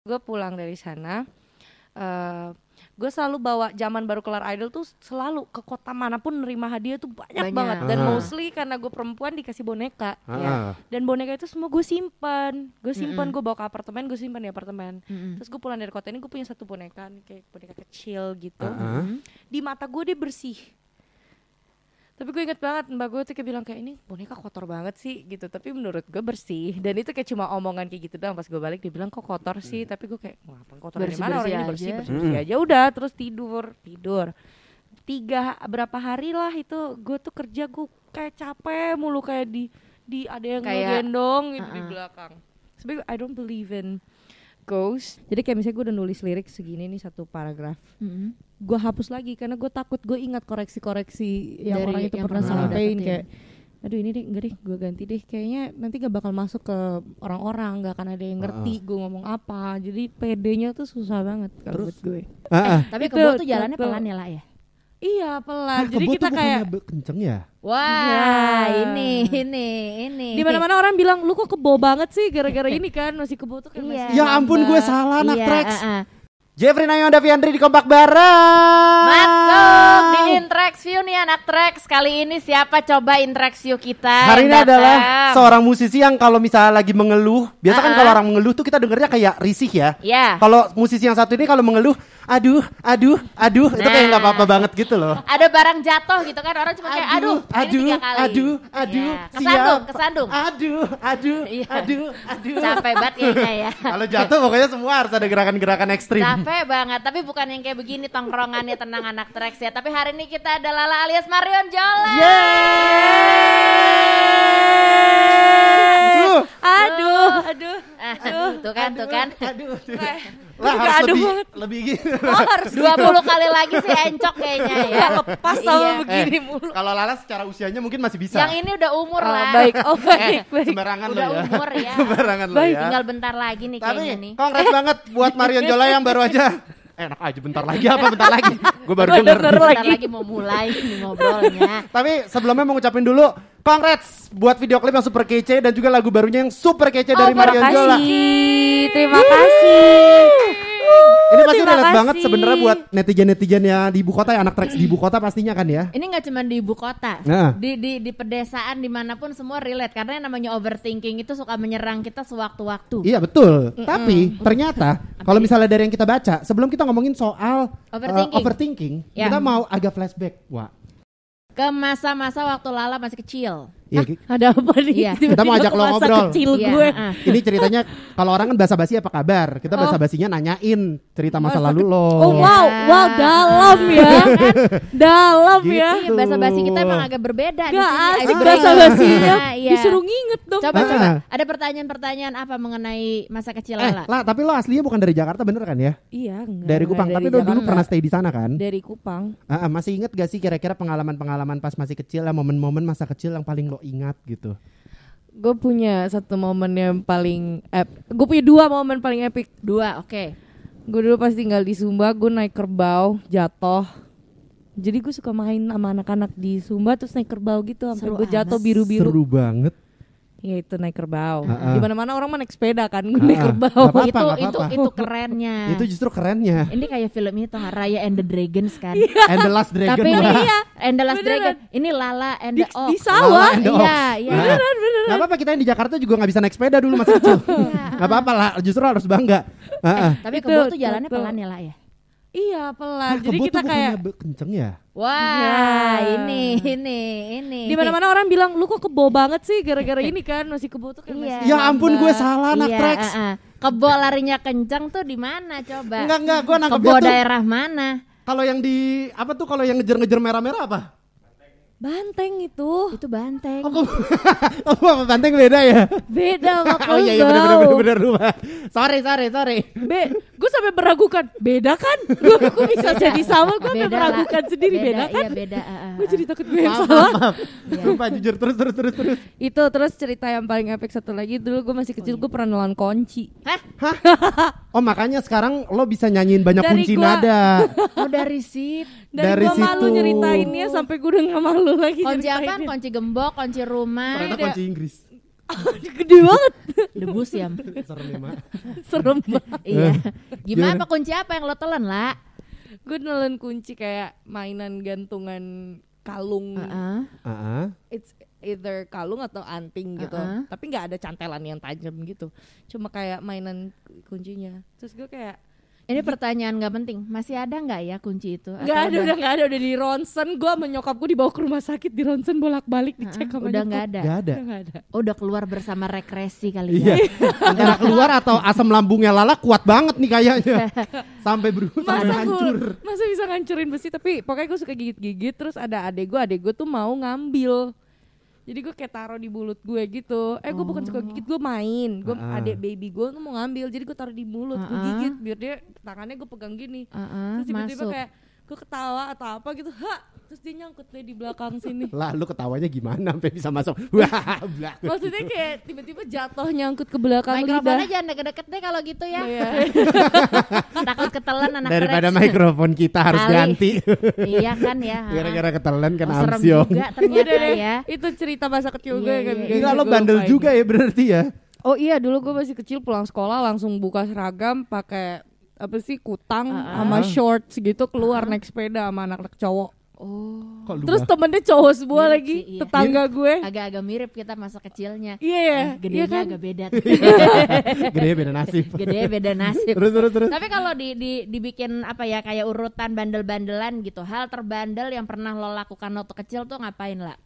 gue pulang dari sana eh gue selalu bawa zaman baru kelar idol tuh selalu ke kota mana pun nerima hadiah tuh banyak, Banyak. banget dan Ah. mostly karena gue perempuan dikasih boneka Ah, ya. dan boneka itu semua gue simpan gue simpan Mm-mm. gue bawa ke apartemen gue simpan di apartemen Mm-mm. terus gue pulang dari kota ini gue punya satu boneka nih, kayak boneka kecil gitu Ah, ah. di mata gue dia bersih tapi gue inget banget mbak gue tuh kayak bilang kayak ini boneka kotor banget sih gitu. Tapi menurut gue bersih. Dan itu kayak cuma omongan kayak gitu doang. Pas gue balik dia bilang kok kotor sih? Tapi gue kayak wah apa kotor dari mana? Orang Bersih-bersih ini aja. bersih bersih, Mm. bersih aja. Udah terus tidur. Tidur. Tiga berapa hari lah itu gue tuh kerja gue kayak capek mulu kayak di di ada yang Kayak, ngegendong gitu di uh-uh. belakang. Sebenarnya I don't believe in ghost. Jadi kayak misalnya gue udah nulis lirik segini nih satu paragraf. Mm-mm. gue hapus lagi karena gue takut gue ingat koreksi-koreksi yang Dari orang itu yang pernah sampaikan kayak aduh ini deh enggak deh gue ganti deh. Kayaknya nanti gak bakal masuk ke orang-orang gak akan ada yang ngerti gue ngomong apa. Jadi PD-nya tuh susah banget kalau buat gue. Ah, ah. Tapi kebo tuh jalannya pelan ya lah ya. Iya pelan Ah, jadi kita tuh kayak kenceng ya? Wah, Ya. ini ini ini. di mana-mana orang bilang lu kok kebo banget sih gara-gara ini kan masih kebo tuh kayak Iya. masih Ya ampun gue salah anak Iya, Trax. ah, ah. Jeffrey Nayon Daviandri di kompak bareng. Masuk di Interax View nih anak Trax. Kali ini siapa coba Interax View kita? Hari ini adalah seorang musisi yang kalau misalnya lagi mengeluh, biasa kan Ah, kalau ah. orang mengeluh tuh kita dengernya kayak risih ya. Ya. Kalau musisi yang satu ini kalau mengeluh, aduh, aduh, aduh, itu kayak nggak Nah. apa-apa banget gitu loh. Ada barang jatuh gitu kan orang cuma kayak aduh, aduh, tiga kali. aduh, aduh, Iya. Kesandung, siap. kesandung. Aduh, aduh, Iya. aduh, aduh. Capek banget kayaknya ya. Kalau jatuh pokoknya semua harus ada gerakan-gerakan ekstrim. Capek banget, tapi bukan yang kayak begini tongkrongannya tenang anak Trax ya. Tapi hari ini kita ada Lala alias Marion Jola. Aduh, aduh aduh Ah, tuh kan, tuh kan. aduh, aduh. Eh, Lah harus aduh lebih, banget. lebih gitu. oh, harus 20 kali lagi sih encok kayaknya ya. Lepas sama Iya. begini Eh, mulu Kalau Lala secara usianya mungkin masih bisa. Yang ini udah umur Oh, lah. baik oh baik baik Sembarangan Udah lo ya. umur ya. Sembarangan lo Baik, ya. Tinggal bentar lagi nih Tapi kayaknya nih. kongres banget buat Marion Jola yang baru aja. Eh, enak aja bentar lagi apa bentar lagi. Gue baru denger. Bentar lagi. lagi mau mulai nih ngobrolnya. Tapi sebelumnya mau ngucapin dulu congrats buat video klip yang super kece dan juga lagu barunya yang super kece dari Oh, Marion terima Jola. kasih, terima kasih. Ini pasti Terima relate banget sebenarnya buat netizen-netizen ya di ibu kota ya anak tracks di ibu kota pastinya kan ya. Ini nggak cuma di ibu kota, Nah. di di di pedesaan di mana pun semua relate karena yang namanya overthinking itu suka menyerang kita sewaktu-waktu. Iya betul. Tapi ternyata kalau misalnya dari yang kita baca, sebelum kita ngomongin soal uh, Overthinking. overthinking, Ya. kita mau agak flashback. Wah. Ke masa-masa waktu Lala masih kecil. Iya, Ki. Ada apa nih? Iya. Tiba-tiba Kita mau ajak lo masa ngobrol. kecil Iya, gue. heeh. Ini ceritanya kalau orang kan basa-basi apa kabar? Kita basa-basinya nanyain cerita masa, lalu lo. Oh wow, Ya. wow dalam ya. dalam Gitu. ya. Iya, bahasa basi kita emang agak berbeda di Gak sini. asik bahasa basinya. Iya. Disuruh nginget dong. Coba Ah. coba. Ada pertanyaan-pertanyaan apa mengenai masa kecil Eh, Lala? lah, tapi lo aslinya bukan dari Jakarta bener kan ya? Iya, enggak. Dari enggak Kupang. Tapi lo dulu pernah stay di sana kan? dari Kupang. Ah, ah, masih inget gak sih kira-kira pengalaman-pengalaman pas masih kecil ya momen-momen masa kecil yang paling lo ingat gitu? Gue punya satu momen yang paling ep. Gue punya dua momen paling epic. Dua, oke. Gue dulu pas tinggal di Sumba, gue naik kerbau, jatuh. Jadi gue suka main sama anak-anak di Sumba terus naik kerbau gitu sampai gue jatuh biru-biru. Seru banget. Ya itu naik kerbau. Ah, ah. Di mana-mana orang naik sepeda kan, gue Ah, naik kerbau. Nggak apa-apa, itu nggak itu apa-apa. itu kerennya. Itu justru kerennya. Ini kayak film itu Raya and the Dragons kan. And the Last Dragon. Tapi ini iya, and the Last Beneran. Dragon. Ini Lala and Di, the Ox. di sawah. Lala and the Ox. Iya, iya. Nah, Nggak apa-apa kita yang di Jakarta juga nggak bisa naik sepeda dulu masih kecil. Nggak apa-apa lah, justru harus bangga. Ah. Tapi Itu, kebo tuh jalannya itu. pelan ya lah ya. Iya pelan. Ah, Jadi kebo kita tuh kayak kenceng ya? Wah, Ya. ini ini ini. di mana-mana orang bilang lu kok kebo banget sih gara-gara ini kan masih kebo tuh kan Iya. masih Ya ampun gue salah anak Iya, tracks. ah, ah. Kebo larinya kencang tuh di mana coba? Enggak enggak, gue Kebo nangkepnya tuh daerah mana? kalau yang di apa tuh kalau yang ngejar-ngejar merah-merah apa? Banteng itu Itu banteng. Oh, oh apa banteng beda ya? beda sama oh iya iya bener bener kerbau. bener bener lupa. Sorry sorry sorry. Be, gue sampai meragukan beda kan? Gue bisa jadi sama, gue sampai Beda lah. meragukan sendiri beda, kan? Iya beda. ah, ah, Gue jadi takut gue yang Maaf salah. maaf. maaf. Iya. Sumpah jujur terus terus terus terus. Itu terus cerita yang paling epic satu lagi dulu gue masih kecil gue pernah nelan kunci. Hah? Oh makanya sekarang lo bisa nyanyiin banyak Dari kunci gua- nada. Oh dari situ. Dari, Dari gue malu situ. nyeritainnya sampai gue udah gak malu lagi Kunci apa? Kunci gembok, kunci rumah. Ternyata kunci Inggris. Gede banget. Debus ya. Serem ya, Mak. Serem banget. iya. Gimana Gimana? apa kunci apa yang lo telan lah? Gue nelen kunci kayak mainan gantungan kalung. Heeh. Ah, ah. It's either kalung atau anting gitu. Uh-uh. Tapi nggak ada cantelan yang tajam gitu. Cuma kayak mainan kuncinya. Terus gue kayak Ini pertanyaan nggak penting. Masih ada nggak ya kunci itu? nggak ada udah nggak ada udah di ronsen. Gue sama nyokap gue dibawa ke rumah sakit di ronsen bolak-balik dicek sama udah nggak ada. Gak ada. Udah nggak ada. Oh, udah keluar bersama rekresi kali ya. Iya. Antara keluar atau asam lambungnya Lala kuat banget nih kayaknya. Sampai berubah sampai masa hancur. gue masa bisa ngancurin besi tapi pokoknya gue suka gigit-gigit terus ada adek gue adek gue tuh mau ngambil jadi gue kayak taruh di mulut gue gitu eh gue bukan suka gigit gue main gue Ah. adek baby gue tuh mau ngambil jadi gue taruh di mulut gue Ah. gigit biar dia tangannya gue pegang gini Heeh, terus tiba-tiba masuk. kayak gue ketawa atau apa gitu ha terus dia nyangkut deh di belakang sini Lah lu ketawanya gimana sampai bisa masuk? Wah, blak. maksudnya kayak tiba-tiba jatuh nyangkut ke belakang Mikrofonnya lidah jangan deket-deket deh kalau gitu ya. Iya. Takut ketelan anak Daripada mikrofon kita harus Kali. ganti. iya kan ya. Gara-gara ketelan kan Oh, serem amsyong. juga ternyata deh, ya. itu cerita masa kecil Iya, gue iya, kan iya. Gila lo bandel juga ya berarti ya. Oh iya dulu gue masih kecil pulang sekolah langsung buka seragam pakai apa sih kutang Ah, sama shorts gitu keluar naik sepeda sama anak-anak cowok. Oh, Terus temennya cowok semua Mirip lagi sih, iya. tetangga gue. agak-agak mirip kita masa kecilnya. Iya ya, Eh, gedenya iya kan. agak beda. gede beda nasib. Gede beda nasib. terus terus terus. Tapi kalau di, di dibikin apa ya kayak urutan bandel-bandelan gitu, hal terbandel yang pernah lo lakukan waktu kecil tuh ngapain lah?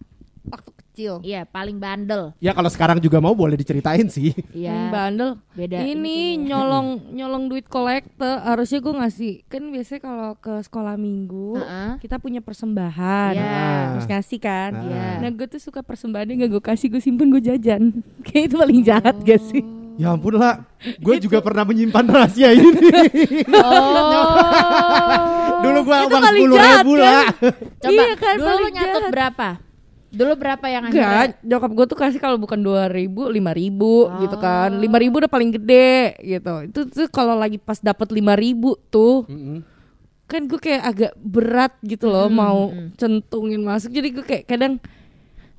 Waktu kecil. Iya, paling bandel. Ya kalau sekarang juga mau boleh diceritain sih. Iya. Yang bandel. Beda Ini nyolong nyolong duit kolektor harusnya gue ngasih kan biasanya kalau ke sekolah minggu Heeh. kita punya persembahan Iya. terus ngasih kan. Iya. Nah gue tuh suka persembahannya gak gue kasih gue simpen gue jajan. Kayak itu paling jahat gak sih? Ya ampun lah, gue juga pernah menyimpan rahasia ini. Oh. Dulu gue uang sepuluh ribu kan? lah. Coba Iya kan, dulu jahat. berapa? Dulu berapa yang Enggak, akhirnya? nyokap gue tuh kasih kalau bukan dua ribu, lima ribu gitu kan. Lima ribu udah paling gede gitu. Itu tuh kalau lagi pas dapat lima ribu tuh, kan gue kayak agak berat gitu loh mau centungin masuk. Jadi gue kayak kadang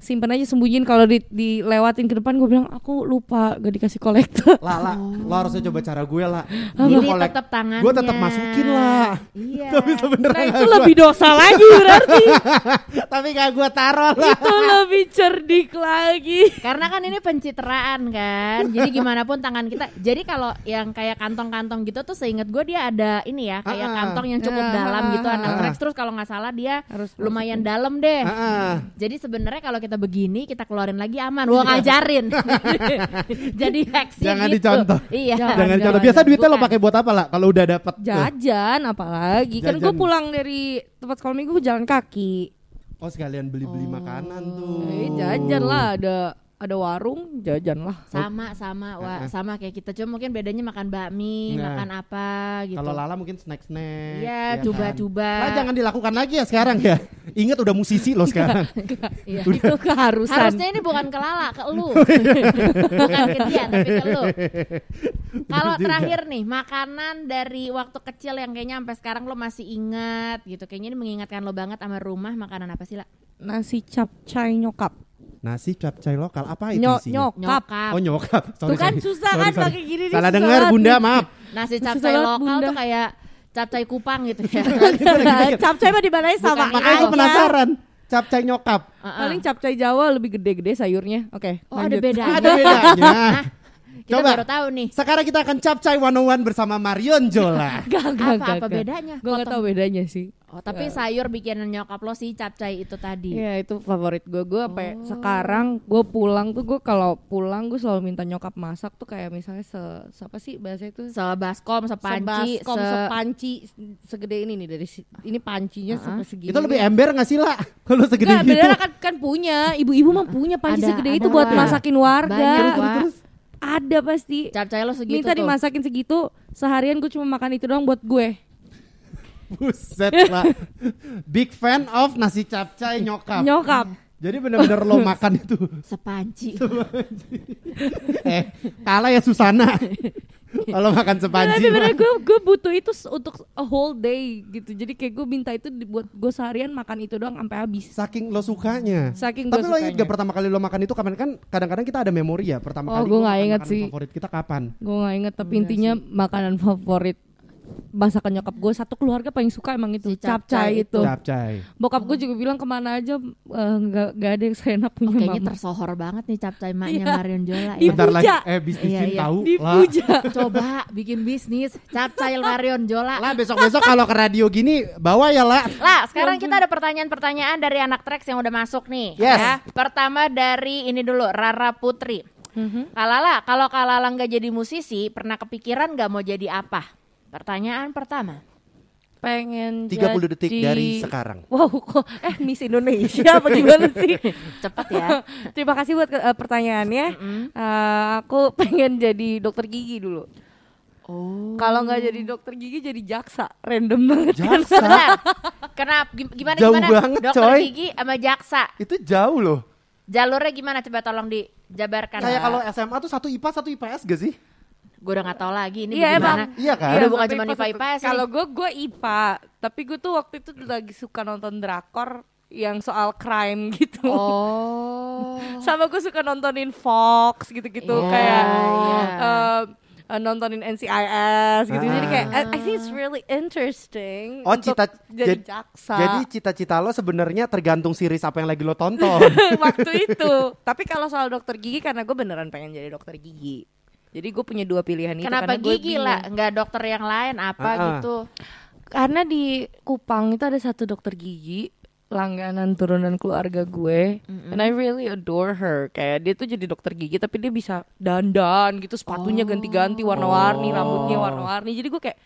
simpan aja sembunyiin kalau di, dilewatin ke depan gue bilang aku lupa gak dikasih kolektor. Lah, lah, lo harusnya coba cara gue lah. Jadi tetap tangannya. Gue tetap masukin lah. Iya. Tapi sebenarnya Nah itu gua- lebih dosa lagi berarti. Tapi gak gue taruh lah. itu lebih cerdik lagi. Karena kan ini pencitraan kan. Jadi gimana pun tangan kita. Jadi kalau yang kayak kantong-kantong gitu tuh seingat gue dia ada ini ya kayak Ah, kantong yang cukup Ah, dalam ah, gitu ah, anak ah. Rex terus kalau nggak salah dia Harus lumayan dalam deh. Ah, ah. Jadi sebenarnya kalau kita begini kita keluarin lagi aman. Wah ngajarin. Jadi hacksnya Jangan gitu. dicontoh. Iya. Jangan, Jangan contoh. jangan. Biasa duitnya lo pakai buat apa lah? Kalau udah dapet tuh? Jajan apalagi kan gue Jajan. pulang dari tempat sekolah minggu gue jalan kaki. Oh sekalian beli-beli makanan tuh. Eh, jajan lah ada ada warung jajan lah. Sama sama wah sama kayak kita cuma mungkin bedanya makan bakmi, Nah. makan apa gitu. Kalau Lala mungkin snack-snack. Iya, ya coba-coba. Kan? Lah jangan dilakukan lagi ya sekarang ya. Ingat udah musisi lo sekarang. Iya. itu keharusan. Harusnya ini bukan ke Lala, ke lu. bukan ke dia, tapi ke lu. Kalau terakhir nih, makanan dari waktu kecil yang kayaknya sampai sekarang lo masih ingat gitu. Kayaknya ini mengingatkan lo banget sama rumah, makanan apa sih, La? Nasi capcay nyokap. Nasi capcay lokal apa itu Nyo, isinya? nyokap. Nyokap. Oh nyokap. Sorry, Tuh kan sorry. susah Sorry, kan sorry. pakai gini Salah dengar bunda nih. maaf. Nasi capcay lokal Bunda. tuh kayak capcay kupang gitu ya. capcay mah dimarahin sama Bukan, Makanya ayah. penasaran. Capcay nyokap. Paling capcay Jawa lebih gede-gede sayurnya. Oke. Oh, ada bedanya. Ada bedanya. Kita Coba. baru tahu nih. Sekarang kita akan capcay 101 bersama Marion Jola. Gak, gak, Apa- gak, apa gak. bedanya? Gue gak tau bedanya sih. Oh, tapi sayur bikinan nyokap lo sih capcay itu tadi. Iya itu favorit gue. Gue sampai Oh. sekarang gue pulang tuh gue kalau pulang gue selalu minta nyokap masak tuh kayak misalnya se, apa sih bahasa itu? Sebaskom, sepanci, Sebaskom, se- sepanci segede ini nih dari ini pancinya Uh-uh. sampai segini. Itu lebih ember gak sih lah? Kalau segede Enggak, gitu. beneran kan kan punya. Ibu-ibu mah punya panci Ada, segede ada, itu buat masakin warga. Banyak, Wak. Terus Ada pasti. capcay lo segitu Minta tuh. dimasakin segitu, seharian gue cuma makan itu doang buat gue. buset lah. Big fan of nasi capcay nyokap. Nyokap. Jadi bener-bener lo makan itu. Sepanci. eh, kalah ya Susana. Kalau makan sepanci tapi bener gue gue butuh itu untuk a whole day gitu jadi kayak gue minta itu buat gue seharian makan itu doang sampai habis Saking lo sukanya. saking Tapi gue lo inget gak pertama kali lo makan itu kapan kan kadang-kadang kita ada memori ya pertama Oh, kali gua nggak inget sih. favorit kita kapan? gue nggak inget tapi intinya makanan favorit masakan nyokap gue satu keluarga paling suka emang itu Si capcay capcay itu Capcay. bokap gue juga bilang ke mana aja eh, nggak nggak ada yang seenak Oh, punya kayaknya mama tersohor banget nih capcay maknya Iya. Marion Jola ya. Bentar lagi eh bisnisin Iya, iya. tahu lah. Coba bikin bisnis capcay Marion Jola. Lah besok-besok kalau ke radio gini bawa ya lah. Lah, sekarang kita ada pertanyaan-pertanyaan dari anak Trax yang udah masuk nih. Yes. Ya. Pertama dari ini dulu, Rara Putri. Mhm. Kalala, kalau Kalala nggak jadi musisi, pernah kepikiran nggak mau jadi apa? Pertanyaan pertama. pengen 30 detik jadi- dari sekarang. wow kok eh Miss Indonesia apa gimana sih Cepet ya. terima kasih buat eh, pertanyaannya Eh, aku pengen jadi dokter gigi dulu Oh. kalau nggak jadi dokter gigi jadi jaksa random banget Jaksa Bentar. Kenapa? Gim- Gimana Jauh gimana? banget, Dokter coy. gigi sama jaksa. itu jauh loh. Jalurnya gimana? Coba tolong dijabarkan. Kayak kalau SMA tuh satu IPA satu IPS gak sih? Gue udah nggak tahu lagi ini Iya, gimana. emang. Iya kan? Udah bukan tapi cuma pas IPA IPS. Kalau gue gue IPA, tapi gue tuh waktu itu lagi suka nonton drakor yang soal crime gitu. Oh. Sama gue suka nontonin Fox gitu-gitu Iya, kayak iya. eh, eh, nontonin NCIS gitu. Jadi Ah. kayak I, I think it's really interesting. Oh, untuk cita- jadi jad- jaksa. Jadi cita-cita lo sebenarnya tergantung series apa yang lagi lo tonton. waktu itu. Tapi kalau soal dokter gigi karena gue beneran pengen jadi dokter gigi. Jadi gue punya dua pilihan itu Kenapa karena gue gigi lah? Nggak dokter yang lain apa Ah, ah. gitu? Karena di Kupang itu ada satu dokter gigi langganan turunan keluarga gue and I really adore her kayak dia tuh jadi dokter gigi tapi dia bisa dandan gitu sepatunya ganti-ganti warna-warni Oh. rambutnya warna-warni jadi gue kayak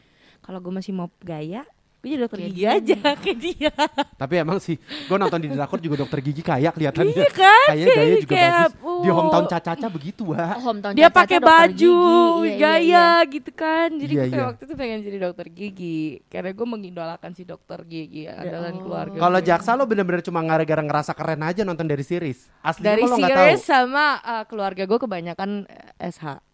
kalau gue masih mau gaya gue jadi dokter Kayak gigi aja kayak dia Tapi emang sih, gue nonton di drakor juga dokter gigi kaya kelihatannya. Iya kan? Kayaknya gaya juga Kayak, bagus. Di oh. hometown Caca-Caca begitu, Wak. Oh, hometown dia pakai baju gigi. Iya, iya, gaya iya. gitu kan jadi Iya, gue kayak iya. waktu itu pengen jadi dokter gigi karena gue mengidolakan si dokter gigi andalan oh. keluarga Kalau jaksa lo bener-bener cuma gara-gara ngerasa keren aja nonton dari series. Aslinya dari lo nggak tahu. series sama uh, keluarga gue kebanyakan uh, SH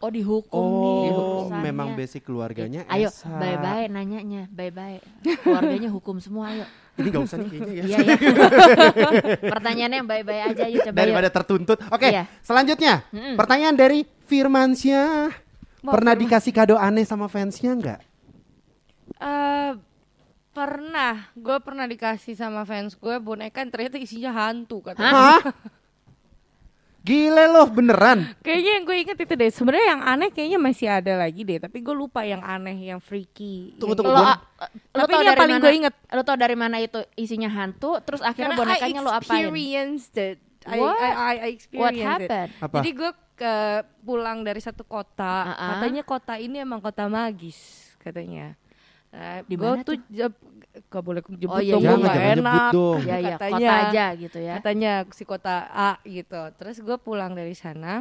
Oh dihukum nih. Oh, urusannya. memang basic keluarganya Ayo, SH. bye-bye nanyanya, bye-bye. Keluarganya hukum semua, ayo. Ini gak usah nih kayaknya ya. Iya ya. Pertanyaannya yang bye-bye aja yuk coba Daripada yuk. tertuntut. Oke, Iya. selanjutnya. Mm-mm. Pertanyaan dari Firmansyah. Mau Pernah Firman. dikasih kado aneh sama fansnya nggak? Eh, pernah gue pernah dikasih sama fans gue boneka yang ternyata isinya hantu katanya Hah? Gile loh, beneran. kayaknya yang gue inget itu deh sebenarnya yang aneh kayaknya masih ada lagi deh tapi gue lupa yang aneh yang freaky Tunggu, tunggu, Lo, gua- a- lo Tapi ini yang paling mana- gue inget. Lo tau dari mana itu isinya hantu, terus akhirnya Karena bonekanya lo apain? experienced it I, What? I, I, I What experienced it. happened? Apa? Jadi gue ke pulang dari satu kota, Uh-uh. katanya kota ini emang kota magis katanya. Nah, Di gue mana tuh jeb, gak boleh jemput Oh, iya, dong, iya, gue iya. gak Jangan enak. dong. Ya ya, Katanya. kota aja gitu ya. Katanya si kota A gitu. Terus gue pulang dari sana,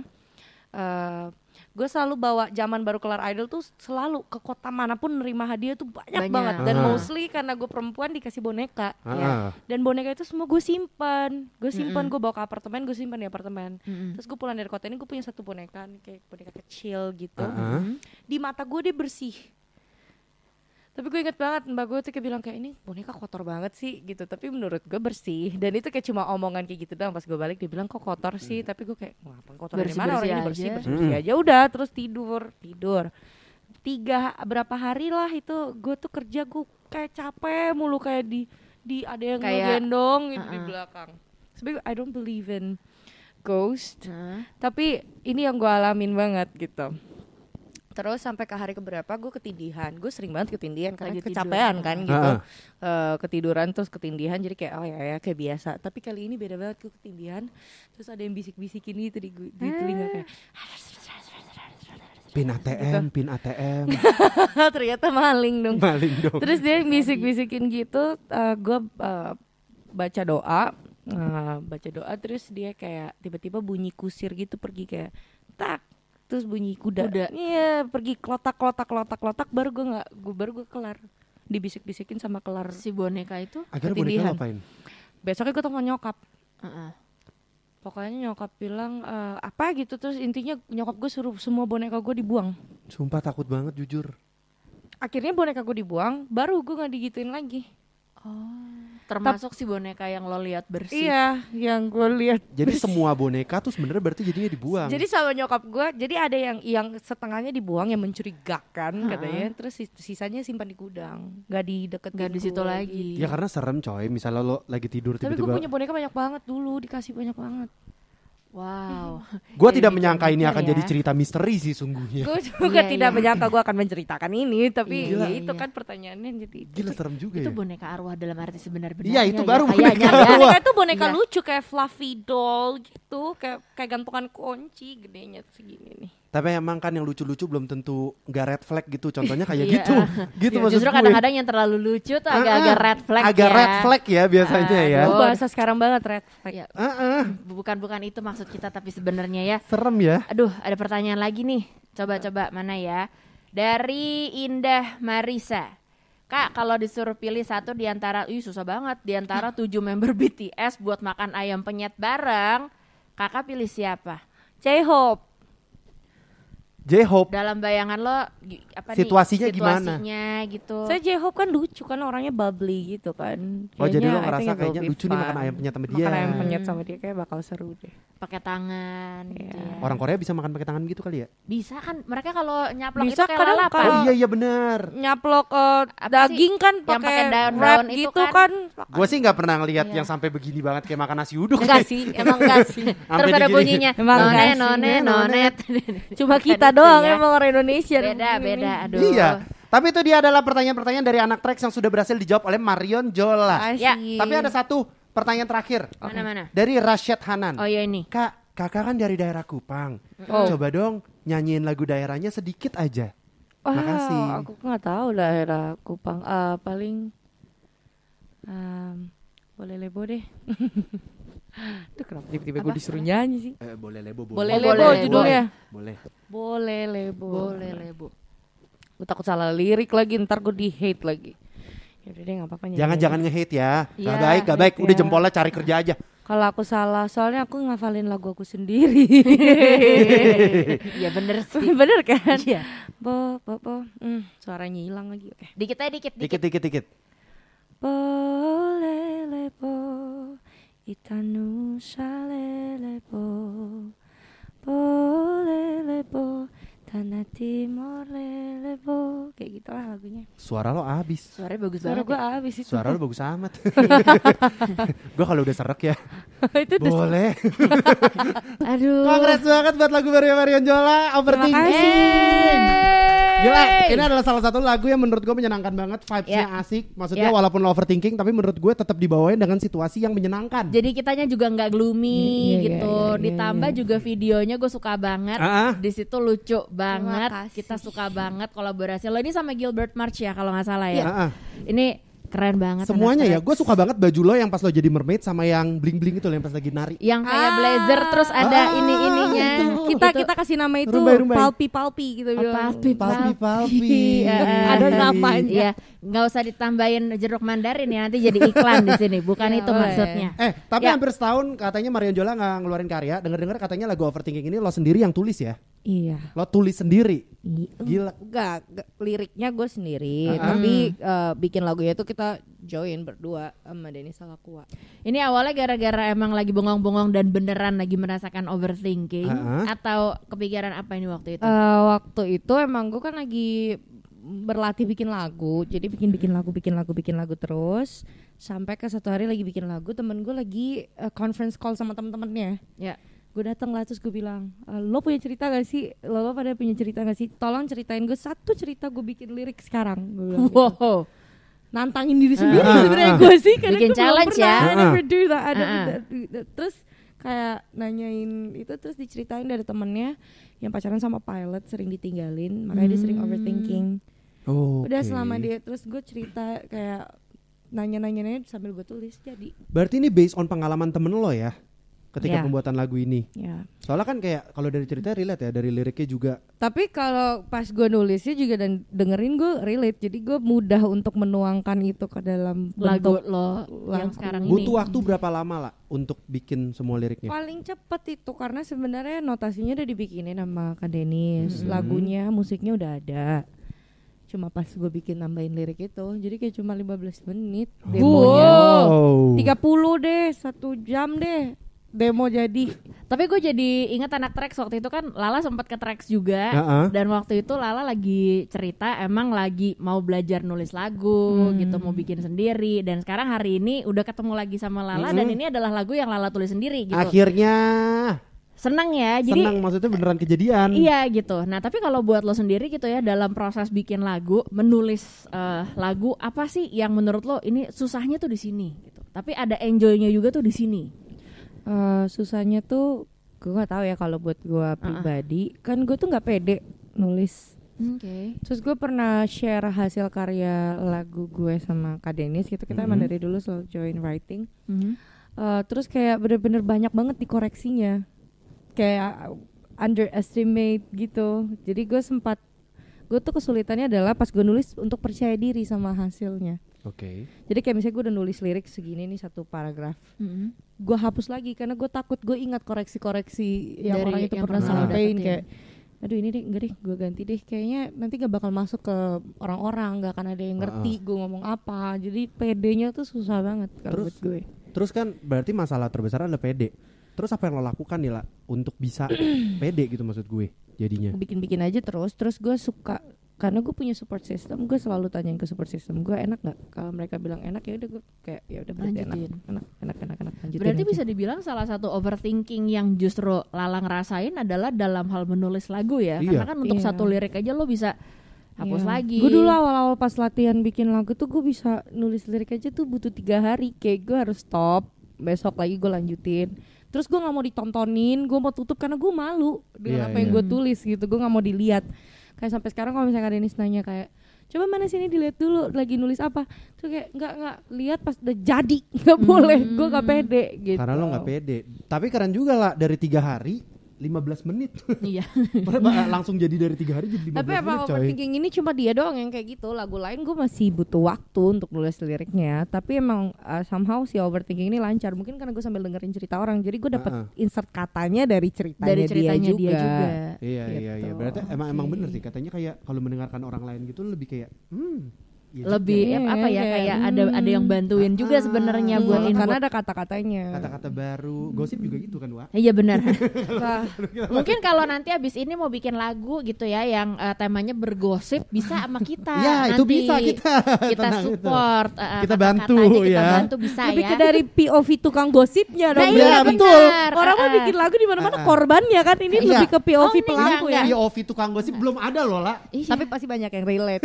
eh gue selalu bawa zaman baru kelar idol tuh selalu ke kota mana pun nerima hadiah tuh banyak, Banyak. banget. Dan Ah. mostly karena gue perempuan dikasih boneka. Iya. ah. Dan boneka itu semua gue simpan, gue simpan, Mm-mm. gue bawa ke apartemen, gue simpan di apartemen. Mm-mm. Terus gue pulang dari kota ini gue punya satu boneka nih, kayak boneka kecil gitu. Ah, ah. Di mata gue dia bersih. Tapi gue inget banget mbak gue tuh kayak bilang kayak ini boneka kotor banget sih gitu. Tapi menurut gue bersih. Dan itu kayak cuma omongan kayak gitu doang. Pas gue balik dia bilang kok kotor sih. Tapi gue kayak ngapa kotor dari mana orang ini bersih bersih, bersih aja. Udah terus tidur tidur. Tiga berapa hari lah itu gue tuh kerja gue kayak capek mulu kayak di di ada yang Kayak- ngegendong gitu di Uh-uh. belakang. Sebenernya I don't believe in ghost Nah, tapi ini yang gue alamin banget gitu terus sampai ke hari keberapa gue ketindihan gue sering banget ketindihan karena Lagi tidur. kecapean kan gitu Ah. Eh, ketiduran terus ketindihan jadi kayak oh ya ya kayak biasa tapi kali ini beda banget gue ketindihan terus ada yang bisik-bisikin gitu di, di telinga kayak Pin ATM, pin ATM. ternyata maling dong Maling dong. terus dia bisik-bisikin gitu gue baca doa eh, baca doa terus dia kayak tiba-tiba bunyi kusir gitu pergi kayak tak terus bunyi kuda Kuda. iya pergi klotak klotak klotak klotak baru gue nggak gue baru gue kelar dibisik-bisikin sama kelar si boneka itu Akhirnya boneka ketindihan. lo apain? besoknya gue telepon nyokap Heeh. pokoknya nyokap bilang eh, apa gitu terus intinya nyokap gue suruh semua boneka gue dibuang Sumpah takut banget jujur. akhirnya boneka gue dibuang baru gue nggak digituin lagi Termasuk si boneka yang lo lihat bersih. iya yang gue lihat Jadi semua boneka tuh sebenarnya berarti jadinya dibuang. jadi sama nyokap gue jadi ada yang yang setengahnya dibuang yang mencurigakan Ha-ha. katanya terus sis- sisanya simpan di gudang nggak di deket Nggak di situ lagi. ya karena serem coy, misalnya lo lagi tidur tapi gue punya boneka banyak banget dulu dikasih banyak banget Wow. Gue tidak bikin menyangka ini akan ya. jadi cerita misteri sih sungguhnya. gue juga Iya, tidak iya. menyangka gue akan menceritakan ini tapi Iya, ya itu iya. kan pertanyaannya jadi Gila serem juga Itu ya. boneka arwah dalam arti sebenar-benarnya. Iya, itu ya, baru kayaknya boneka ya. arwah. boneka itu boneka Iya. lucu kayak fluffy doll gitu kayak kayak gantungan kunci gedenya segini nih Tapi emang kan yang lucu-lucu belum tentu nggak red flag gitu. Contohnya kayak Iya. gitu. gitu Iya, maksud Justru kadang-kadang yang terlalu lucu tuh agak-agak Ah, ah. red flag Agak ya. red flag ya biasanya ya. Itu bahasa sekarang banget red flag Ya, Ah, ah, bukan-bukan itu maksud kita tapi sebenarnya ya. serem ya. Aduh, ada pertanyaan lagi nih. Coba-coba mana ya? Dari Indah Marisa. Kak, kalau disuruh pilih satu di antara, ih susah banget, di antara tujuh member BTS buat makan ayam penyet bareng, kakak pilih siapa? J-Hope J-Hope. Dalam bayangan lo, apa Situasinya nih? gimana? Situasinya gitu. saya J-Hope kan lucu kan orangnya bubbly gitu kan Oh jadi lo Kayaknya ngerasa kayaknya lucu nih makan ayam penyet sama dia. makan ayam penyet sama dia kayak bakal seru deh Pakai tangan gitu Iya. ya. Orang Korea bisa makan pakai tangan gitu kali ya? Bisa kan, mereka kalau nyaplok Bisa itu kayak kadang lalapan. kalau- Oh iya iya benar. nyaplok Apa daging sih? kan pakai itu gitu kan? kan, Gue sih nggak pernah ngelihat Iya. yang sampai begini banget kayak makan nasi uduk. enggak sih emang enggak sih Terus ada bunyinya, Emang none, enggak sih. none, nonet. cuma kita doang ya. emang orang Indonesia Beda, beda, aduh. Iya. Tapi itu dia adalah pertanyaan-pertanyaan dari anak Trax yang sudah berhasil dijawab oleh Marion Jola. Ya, Tapi ada satu pertanyaan terakhir Mana-mana? dari Rashid Hanan. Oh iya ini. Kak, kakak kan dari daerah Kupang. Oh. Coba dong nyanyiin lagu daerahnya sedikit aja. Wah, Makasih. aku nggak tahu daerah Kupang. Eh, paling em, boleh lebo deh. Tuh kenapa tiba-tiba gue disuruh nyanyi sih? Eh, boleh lebo Boleh Oh, lebo boleh lebo. judulnya. Boleh. Boleh lebo. Boleh lebo. Gue takut salah lirik lagi, ntar gue di hate lagi. Yaudah deh nggak apa-apa Jangan jangan nge-hate ya. Gak Iya, baik, gak baik. Udah ya. jempolnya cari kerja aja. Kalau aku salah, soalnya aku ngafalin lagu aku sendiri. Iya bener sih. Bener kan? Iya. Bo, bo, bo. Hmm, suaranya hilang lagi. Oke. Dikit aja dikit, dikit. Dikit, dikit, dikit. Boleh lebo Itanu sale lebo Boleh lebo Tanah Timur lebo Kayak gitu lah lagunya Suara lo abis. Suaranya bagus Suara banget. gue ya. abis itu Suara lo bagus amat. gue kalau udah serak ya. Itu Boleh. Aduh. Congrats banget buat lagu baru Marion Jola. Terima Overthinking. Gila, ini adalah salah satu lagu yang menurut gue menyenangkan banget, vibes-nya Ya. asik. Maksudnya Ya. walaupun lo overthinking, tapi menurut gue tetap dibawain dengan situasi yang menyenangkan. Jadi kitanya juga nggak gloomy Iya, iya, gitu. iya, iya, Ditambah juga videonya gue suka banget. Ah. Di situ lucu banget. Kita suka banget kolaborasi. Lo ini sama Gilbert March ya kalau nggak salah ya. Ah, ah. Ini keren banget. Semuanya ya, gue suka banget baju lo yang pas lo jadi mermaid sama yang bling bling itu loh, yang pas lagi nari. yang kayak blazer terus ada Ah, ini ininya itu. Kita Itu- kita kasih nama itu Rumbai-rumbai. Palpi Palpi gitu Oh, bilang. palpi, Palpi, palpi. Iya, Ada namanya. Iya, nggak usah ditambahin jeruk mandarin ya nanti jadi iklan di sini. Bukan Ya, itu boleh. maksudnya. Eh, tapi Ya. hampir setahun katanya Marion Jola nggak ngeluarin karya. Dengar-dengar katanya lagu overthinking ini lo sendiri yang tulis ya. Iya. Lo tulis sendiri. I- Gila. Enggak, enggak, liriknya gue sendiri, Ah. tapi eh, bikin lagunya itu kita join berdua sama Denny Salakua. Ini awalnya gara-gara emang lagi bongong-bongong dan beneran lagi merasakan overthinking Ah. atau kepikiran apa ini waktu itu? Eh, waktu itu emang gue kan lagi berlatih bikin lagu, jadi bikin bikin lagu, bikin lagu, bikin lagu terus sampai ke satu hari lagi bikin lagu, temen gue lagi eh, conference call sama temen-temennya. ya. Gue datang lah terus gue bilang, "Eh, lo punya cerita gak sih? Lo, lo pada punya cerita gak sih? Tolong ceritain gue satu cerita gue bikin lirik sekarang. Gua bilang gitu. Wow. nantangin diri sendiri Ah, sebenarnya ah, gue sih karena Bikin gue belum challenge pernah, ya. I Ah. never do that, I never Ah, ah. do that. terus kayak nanyain itu terus diceritain dari temennya yang pacaran sama pilot sering ditinggalin makanya dia sering Hmm. overthinking Oh. udah selama dia terus gue cerita kayak nanya-nanya sambil gue tulis jadi Berarti ini based on pengalaman temen lo ya? Ketika Iya. pembuatan lagu ini. Ya. Soalnya kan kayak kalau dari cerita relate ya, dari liriknya juga. Tapi kalau pas gue nulisnya juga dan dengerin gue relate, jadi gue mudah untuk menuangkan itu ke dalam lagu bentuk lo yang lagu. sekarang ini. Butuh waktu berapa lama lah untuk bikin semua liriknya? paling cepet itu karena sebenarnya notasinya udah dibikinin sama Kak Denis, Mhm. lagunya, musiknya udah ada. Cuma pas gue bikin nambahin lirik itu, jadi kayak cuma 15 menit demonya. Wow. 30 deh, satu jam deh demo jadi. Tapi gue jadi ingat anak tracks waktu itu kan Lala sempat ke tracks juga Heeh. dan waktu itu Lala lagi cerita emang lagi mau belajar nulis lagu Hmm. gitu mau bikin sendiri dan sekarang hari ini udah ketemu lagi sama Lala dan Mhm. ini adalah lagu yang Lala tulis sendiri gitu. Akhirnya Senang ya. Jadi senang maksudnya beneran kejadian. Iya gitu. Nah tapi kalau buat lo sendiri gitu ya dalam proses bikin lagu, menulis eh, lagu apa sih yang menurut lo ini susahnya tuh di sini gitu. Tapi ada enjoynya juga tuh di sini. Eh, susahnya tuh gue nggak tahu ya kalau buat gue pribadi, kan gue tuh nggak pede nulis. Oke. Terus gue pernah share hasil karya lagu gue sama Kak Denis gitu. Kita emang Mhm. dari dulu selalu join writing. Mhm. Eh, terus kayak bener-bener banyak banget dikoreksinya. Kayak underestimate gitu. Jadi gue sempat gue tuh kesulitannya adalah pas gue nulis untuk percaya diri sama hasilnya. Oke. Jadi kayak misalnya gue udah nulis lirik segini nih satu paragraf. Mhm. gue hapus lagi karena gue takut gue ingat koreksi-koreksi yang Dari orang itu yang pernah sampaikan kayak aduh ini deh enggak deh gue ganti deh kayaknya nanti gak bakal masuk ke orang-orang nggak akan ada yang ngerti gue ngomong apa jadi PD-nya tuh susah banget kalau Terus? buat gue Terus kan berarti masalah terbesar adalah pede. Terus apa yang lo lakukan nih lah untuk bisa pede gitu maksud gue jadinya? bikin-bikin aja terus terus gue suka karena gue punya support system gue selalu tanyain ke support system gue enak nggak kalau mereka bilang enak ya udah gue kayak ya udah berarti enak Lanjutin. enak enak enak enak lanjutin Berarti aja. bisa dibilang salah satu overthinking yang justru Lala ngerasain adalah dalam hal menulis lagu ya. Iya. Karena kan untuk Iya. satu lirik aja lo bisa hapus Iya. lagi. Gue dulu awal-awal pas latihan bikin lagu tuh gue bisa nulis lirik aja tuh butuh tiga hari. Kayak gue harus stop, besok lagi gue lanjutin. Terus gue nggak mau ditontonin, gue mau tutup karena gue malu dengan apa yang iya. gue tulis gitu. Gue nggak mau dilihat. Kayak sampai sekarang kalau misalnya Denis nanya kayak coba mana sini dilihat dulu lagi nulis apa? Tuh kayak nggak nggak lihat pas udah jadi nggak boleh gue nggak pede gitu. Karena lo nggak pede. Tapi keren juga lah dari tiga hari 15 menit. Iya. Langsung jadi dari tiga hari jadi 15 Tapi apa menit coy. overthinking ini cuma dia doang yang kayak gitu. Lagu lain gue masih butuh waktu untuk nulis liriknya. Tapi emang uh, somehow si overthinking ini lancar. Mungkin karena gue sambil dengerin cerita orang, jadi gue dapat Heeh. insert katanya dari ceritanya, Dari ceritanya dia juga. Iya iya iya. Gitu. Berarti emang emang Oke. bener sih katanya kayak kalau mendengarkan orang lain gitu lebih kayak hmm. Iya Lebih Iya, apa ya kayak, kayak ada ada yang hmm. bantuin juga Ah, sebenarnya iya. buat Hmm, input. karena ada kata-katanya. kata-kata baru. Gosip juga gitu kan, Wak? Iya benar. Wah, Mungkin kalau nanti abis ini mau bikin lagu gitu ya yang eh, temanya bergosip bisa sama kita. Iya, itu nanti. bisa kita. Kita Tenang, itu. support. eh, Kita bantu, kita ya. bantu bisa lebih ya. ke dari POV tukang gosipnya Nah, dong. iya, Iya, betul. Orang mah Ah, bikin lagu di mana-mana Ah, ah. korbannya kan. Ini Iya. lebih ke POV Oh, ini pelaku ya. POV tukang gosip belum ada loh, lah. Iya. Tapi pasti banyak yang relate.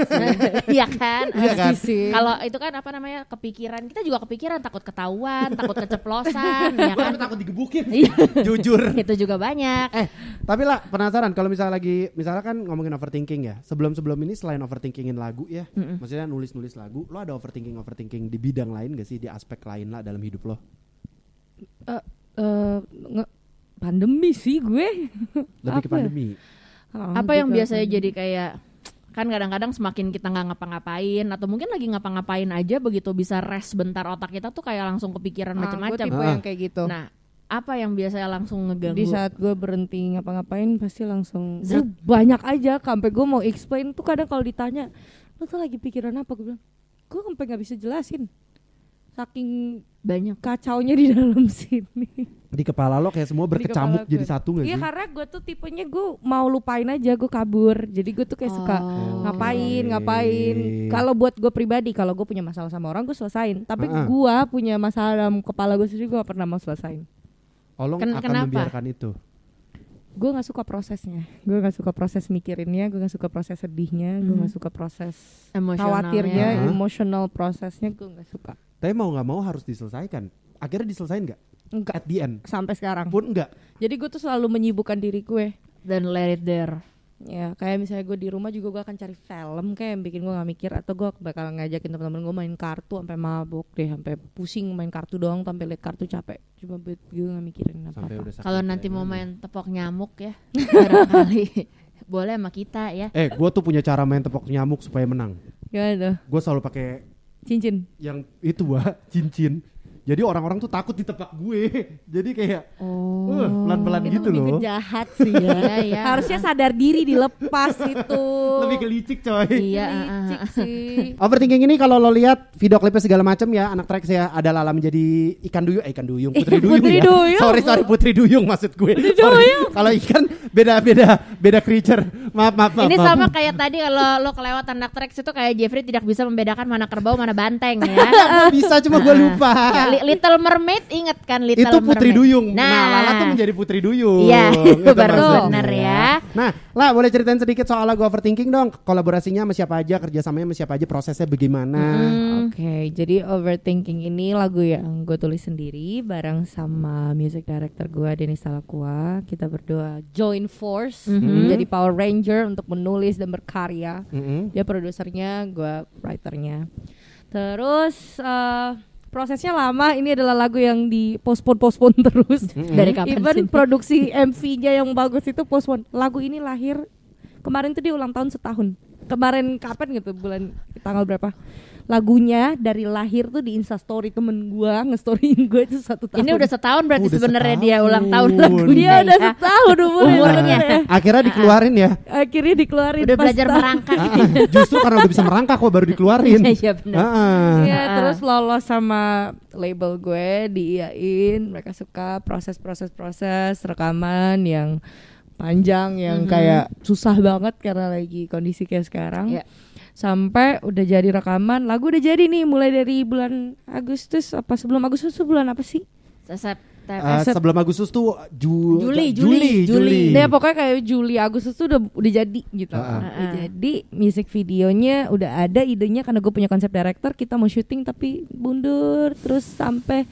Iya kan? Iya kan? Kalau itu kan apa namanya kepikiran kita juga kepikiran takut ketahuan, takut keceplosan, ya kan? takut digebukin. Iya. Jujur. itu juga banyak. Eh, tapi lah penasaran kalau misalnya lagi misalnya kan ngomongin overthinking ya. Sebelum-sebelum ini selain overthinkingin lagu ya, Mm-mm. maksudnya nulis-nulis lagu, lo ada overthinking overthinking di bidang lain gak sih di aspek lain lah dalam hidup lo? Eh, eh, nge- pandemi sih gue. Lebih ke Apa ya? pandemi. Ah, apa yang biasanya pandemi. jadi kayak kan kadang-kadang semakin kita nggak ngapa-ngapain atau mungkin lagi ngapa-ngapain aja begitu bisa rest bentar otak kita tuh kayak langsung kepikiran Ah, gue macam-macam. tipe Ah. yang kayak gitu. Nah, apa yang biasanya langsung ngeganggu? di saat gue berhenti ngapa-ngapain pasti langsung. Gue banyak aja sampai gue mau explain tuh kadang kalau ditanya lo tuh lagi pikiran apa gue bilang gue sampai nggak bisa jelasin saking banyak. kacaunya di dalam sini Di kepala lo kayak semua berkecamuk jadi satu gak iya sih? karena gue tuh tipenya gue mau lupain aja gue kabur jadi gue tuh kayak suka Oh. ngapain Oke. ngapain kalau buat gue pribadi kalau gue punya masalah sama orang gue selesain tapi Ah-ah. gue punya masalah dalam kepala gue sendiri gue gak pernah mau selesain Oh, lo Ken- akan kenapa? membiarkan itu. Gue nggak suka prosesnya gue nggak suka proses mikirinnya gue nggak suka proses sedihnya gue Hmm. nggak suka proses Emosionalnya. khawatirnya Hah? emotional prosesnya gue nggak suka Tapi mau nggak mau harus diselesaikan. Akhirnya diselesain nggak? enggak At the end sampai sekarang pun enggak. jadi gue tuh selalu menyibukkan diri gue dan let it there. Ya kayak misalnya gue di rumah juga gue akan cari film kayak yang bikin gue nggak mikir atau gue bakal ngajakin teman-teman gue main kartu sampai mabuk deh sampai pusing main kartu doang sampai liat kartu capek cuma buat gue nggak mikirin apa Sampai apa udah sakit Kalau kayak nanti mau gini. main tepok nyamuk ya, barangkali boleh sama kita ya. Eh, gue tuh punya cara main tepok nyamuk supaya menang. gimana tuh Gue selalu pakai cincin yang itu wah cincin. Jadi orang-orang tuh takut ditepak gue. Jadi kayak Oh. uh, pelan-pelan gitu loh. jahat sih ya. Iya, iya. harusnya sadar diri dilepas itu Lebih ke licik coy. Iya, ah, ah, Licik ah. sih Overthinking ini kalau lo lihat video klipnya segala macam ya anak track ya ada Lala menjadi ikan duyung eh ikan duyung putri duyung Putri ya. duyung. Sorry sorry putri duyung maksud gue. Sorry. Kalau ikan beda beda beda creature. Maaf maaf maaf. Ini maaf. sama kayak tadi kalau lo kelewat anak tracks itu kayak Jeffrey tidak bisa membedakan mana kerbau mana banteng ya. Bisa cuma gue lupa. Li- Little Mermaid inget kan Little itu putri Mermaid. duyung. Nah, Nah, Lala tuh menjadi putri duyung. Iya, Itu baru bener ya. Nah, lah boleh ceritain sedikit soal lagu overthinking dong. Kolaborasinya sama siapa aja, kerjasamanya sama siapa aja, prosesnya bagaimana? Oke, jadi overthinking ini lagu yang gue tulis sendiri bareng sama music director gue Denis Salakua. Kita berdua join force menjadi Power Ranger untuk menulis dan berkarya. Mm-mm. Dia produsernya, gue writernya. Terus eh, prosesnya lama. Ini adalah lagu yang di postpone postpone terus. Dari kapan Even sih? produksi MV-nya yang bagus itu postpone. Lagu ini lahir kemarin tuh dia ulang tahun setahun. Kemarin kapan gitu bulan tanggal berapa? Lagunya dari lahir tuh di Instastory temen gua ngestoryin gue itu satu tahun. Ini udah setahun berarti Udah sebenarnya dia ulang tahun dia lagunya. udah ya. setahun umurnya. Umurnya. Akhirnya dikeluarin ya. Akhirnya dikeluarin Udah belajar tahun. merangkak. Ah. Justru karena udah bisa merangkak kok baru dikeluarin. Iya, iya benar. Iya, terus lolos sama label gue diiyain, mereka suka proses-proses proses rekaman yang panjang yang Mhm. kayak susah banget karena lagi kondisi kayak sekarang. Iya. Sampai udah jadi rekaman, lagu udah jadi nih mulai dari bulan Agustus apa sebelum Agustus tuh bulan apa sih? September. Ah, Sep- sebelum Agustus tuh Ju- Juli, Juli, Juli, Juli. Nah, pokoknya kayak Juli Agustus tuh udah udah jadi gitu. Ah, ah. Udah jadi music videonya udah ada idenya karena gue punya konsep director kita mau syuting tapi mundur terus sampai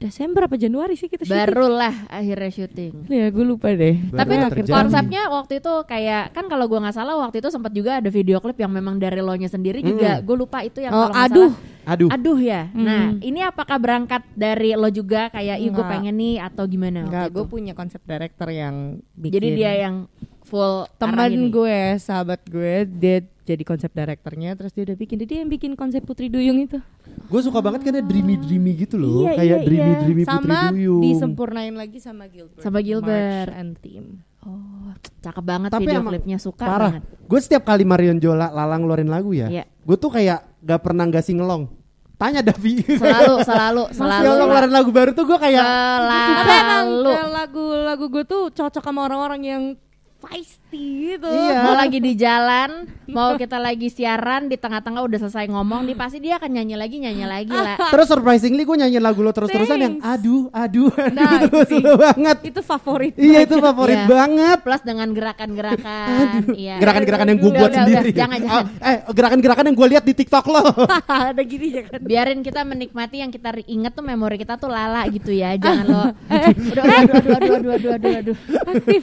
Desember apa Januari sih kita syuting? Barulah akhirnya syuting. Ya gue lupa deh. Baru Tapi terjadi. konsepnya waktu itu kayak kan kalau gua nggak salah waktu itu sempat juga ada video klip yang memang dari lo nya sendiri juga. Gue lupa itu yang Oh, kalau aduh. salah- Aduh. Aduh ya. Nah, Hmm. ini apakah berangkat dari lo juga kayak ih gue pengen nih atau gimana? Enggak, gue punya konsep director yang bikin. Jadi dia yang full teman gue, sahabat gue, dia jadi konsep directornya terus dia udah bikin. Jadi dia yang bikin konsep Putri Duyung itu. Gue suka banget karena dreamy dreamy gitu loh, Iya, kayak iya, dreamy iya. dreamy putri sama duyung. disempurnain lagi sama Gilbert. Sama Gilbert. March and team. Oh, cakep banget Tapi video klipnya suka Parah. banget. Gue setiap kali Marion Jola Lalang ngeluarin lagu ya, Iya. gue tuh kayak gak pernah nggak ngelong. Tanya Davi. Selalu, selalu, selalu. Allah ngeluarin lagu baru tuh gue kayak Tapi emang Selalu. eh, lagu-lagu gue tuh cocok sama orang-orang yang feisty gitu. Iya. Mau lagi di jalan, mau kita lagi siaran di tengah-tengah udah selesai ngomong, di pasti dia akan nyanyi lagi, nyanyi lagi lah. Terus surprisingly gue nyanyiin lagu lo terus-terusan yang aduh, aduh, aduh Nah, itu terus sih. banget. Itu favorit. Iya itu favorit Iya. banget. Plus dengan gerakan-gerakan, iya. Gerakan-gerakan yang gue buat udah, sendiri. udah. Jangan, jangan. Oh, eh gerakan-gerakan yang gue lihat di TikTok lo. Ada gini ya kan. Biarin kita menikmati yang kita inget tuh memori kita tuh lala gitu ya. Jangan lo udah udah aduh aduh aduh aduh aduh aduh aduh. Aktif.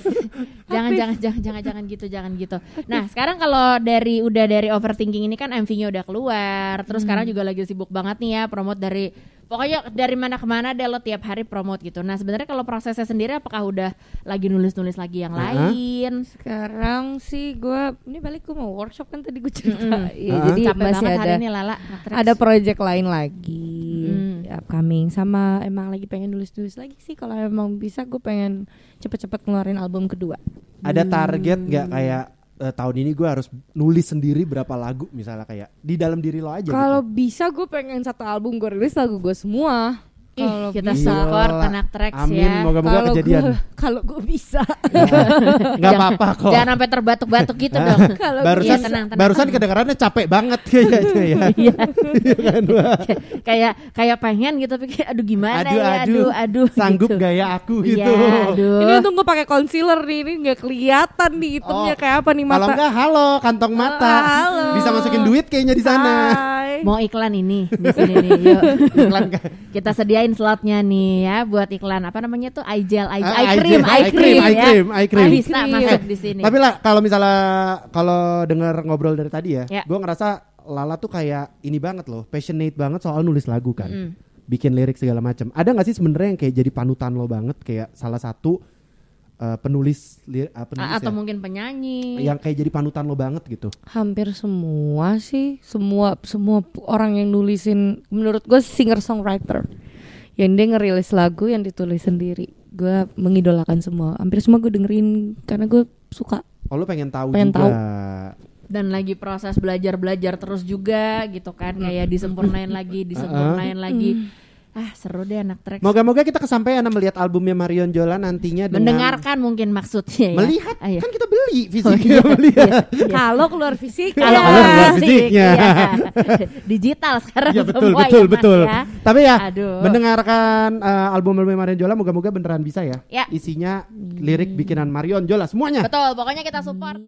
Jangan jangan jangan jangan jangan gitu, jangan gitu. Nah, sekarang kalau dari udah dari overthinking ini kan MV-nya udah keluar. Terus sekarang juga lagi sibuk banget nih ya promote dari pokoknya dari mana ke mana deh lo tiap hari promote gitu. Nah, sebenarnya kalau prosesnya sendiri apakah udah lagi nulis-nulis lagi yang Uh-huh. lain? Sekarang sih gue ini balik gue mau workshop kan tadi gue cerita. Mm-mm. Iya, Ah. jadi Capek masih ada hari ini Lala. Matrix. ada project lain lagi Hmm. upcoming sama emang lagi pengen nulis-nulis lagi sih kalau emang bisa gue pengen cepet-cepet ngeluarin album kedua. Ada target nggak kayak eh, tahun ini gue harus nulis sendiri berapa lagu misalnya kayak di dalam diri lo aja. Kalau gitu. bisa gue pengen satu album gue rilis lagu gue semua. Kalau kita bisa. support anak tracks Amin, ya. moga-moga Kalau kejadian. gue kalau gue bisa. Nggak Jangan- apa-apa kok. Jangan sampai terbatuk-batuk gitu dong. Kalau barusan Iya, tenang, tenang, barusan kedengarannya capek banget kayaknya ya. Iya. kayak kayak pengen gitu tapi kayak aduh gimana Aduh, ya aduh. aduh aduh Sanggup gitu. gaya aku Iya, gitu. aduh. ini untung gue pakai concealer nih, ini nggak kelihatan nih hitamnya Oh, kayak apa nih Kalau mata. enggak halo kantong mata. halo. Bisa masukin duit kayaknya di sana. Hai. Mau iklan ini di sini nih, yuk. Kita sediain slotnya nih ya buat iklan apa namanya tuh eye gel, eye, Ah, eye eye cream, eye cream, cream, eye ya. cream, eye cream. Bisa Eye cream. masuk di sini. Tapi lah kalau misalnya kalau dengar ngobrol dari tadi ya, Ya. gue ngerasa Lala tuh kayak ini banget loh, passionate banget soal nulis lagu kan, Mm. bikin lirik segala macam. Ada nggak sih sebenarnya yang kayak jadi panutan lo banget, kayak salah satu eh, penulis, li- ah, penulis atau ya, mungkin penyanyi. yang kayak jadi panutan lo banget gitu. Hampir semua sih, semua semua orang yang nulisin menurut gue singer songwriter. Yang dia ngerilis lagu yang ditulis sendiri. Gue mengidolakan semua. Hampir semua gue dengerin karena gue suka. Oh lo pengen tahu Pengen juga. tahu. dan lagi proses belajar-belajar terus juga gitu kan kayak disempurnain lagi disempurnain lagi ah seru deh anak trek Moga-moga kita kesampaian melihat albumnya Marion Jola nantinya dengan mendengarkan mungkin maksudnya ya melihat Ah, iya. kan kita beli Oh, fisiknya iya, melihat. iya, iya. Kalau keluar fisik, kalau Kalau keluar keluar fisik, fisiknya. iya. digital sekarang Iya betul semua betul ya, Mas, betul. ya. Tapi ya Aduh. mendengarkan eh, album album Marion Jola moga-moga beneran bisa ya. Ya. Isinya lirik bikinan Marion Jola semuanya. betul pokoknya kita support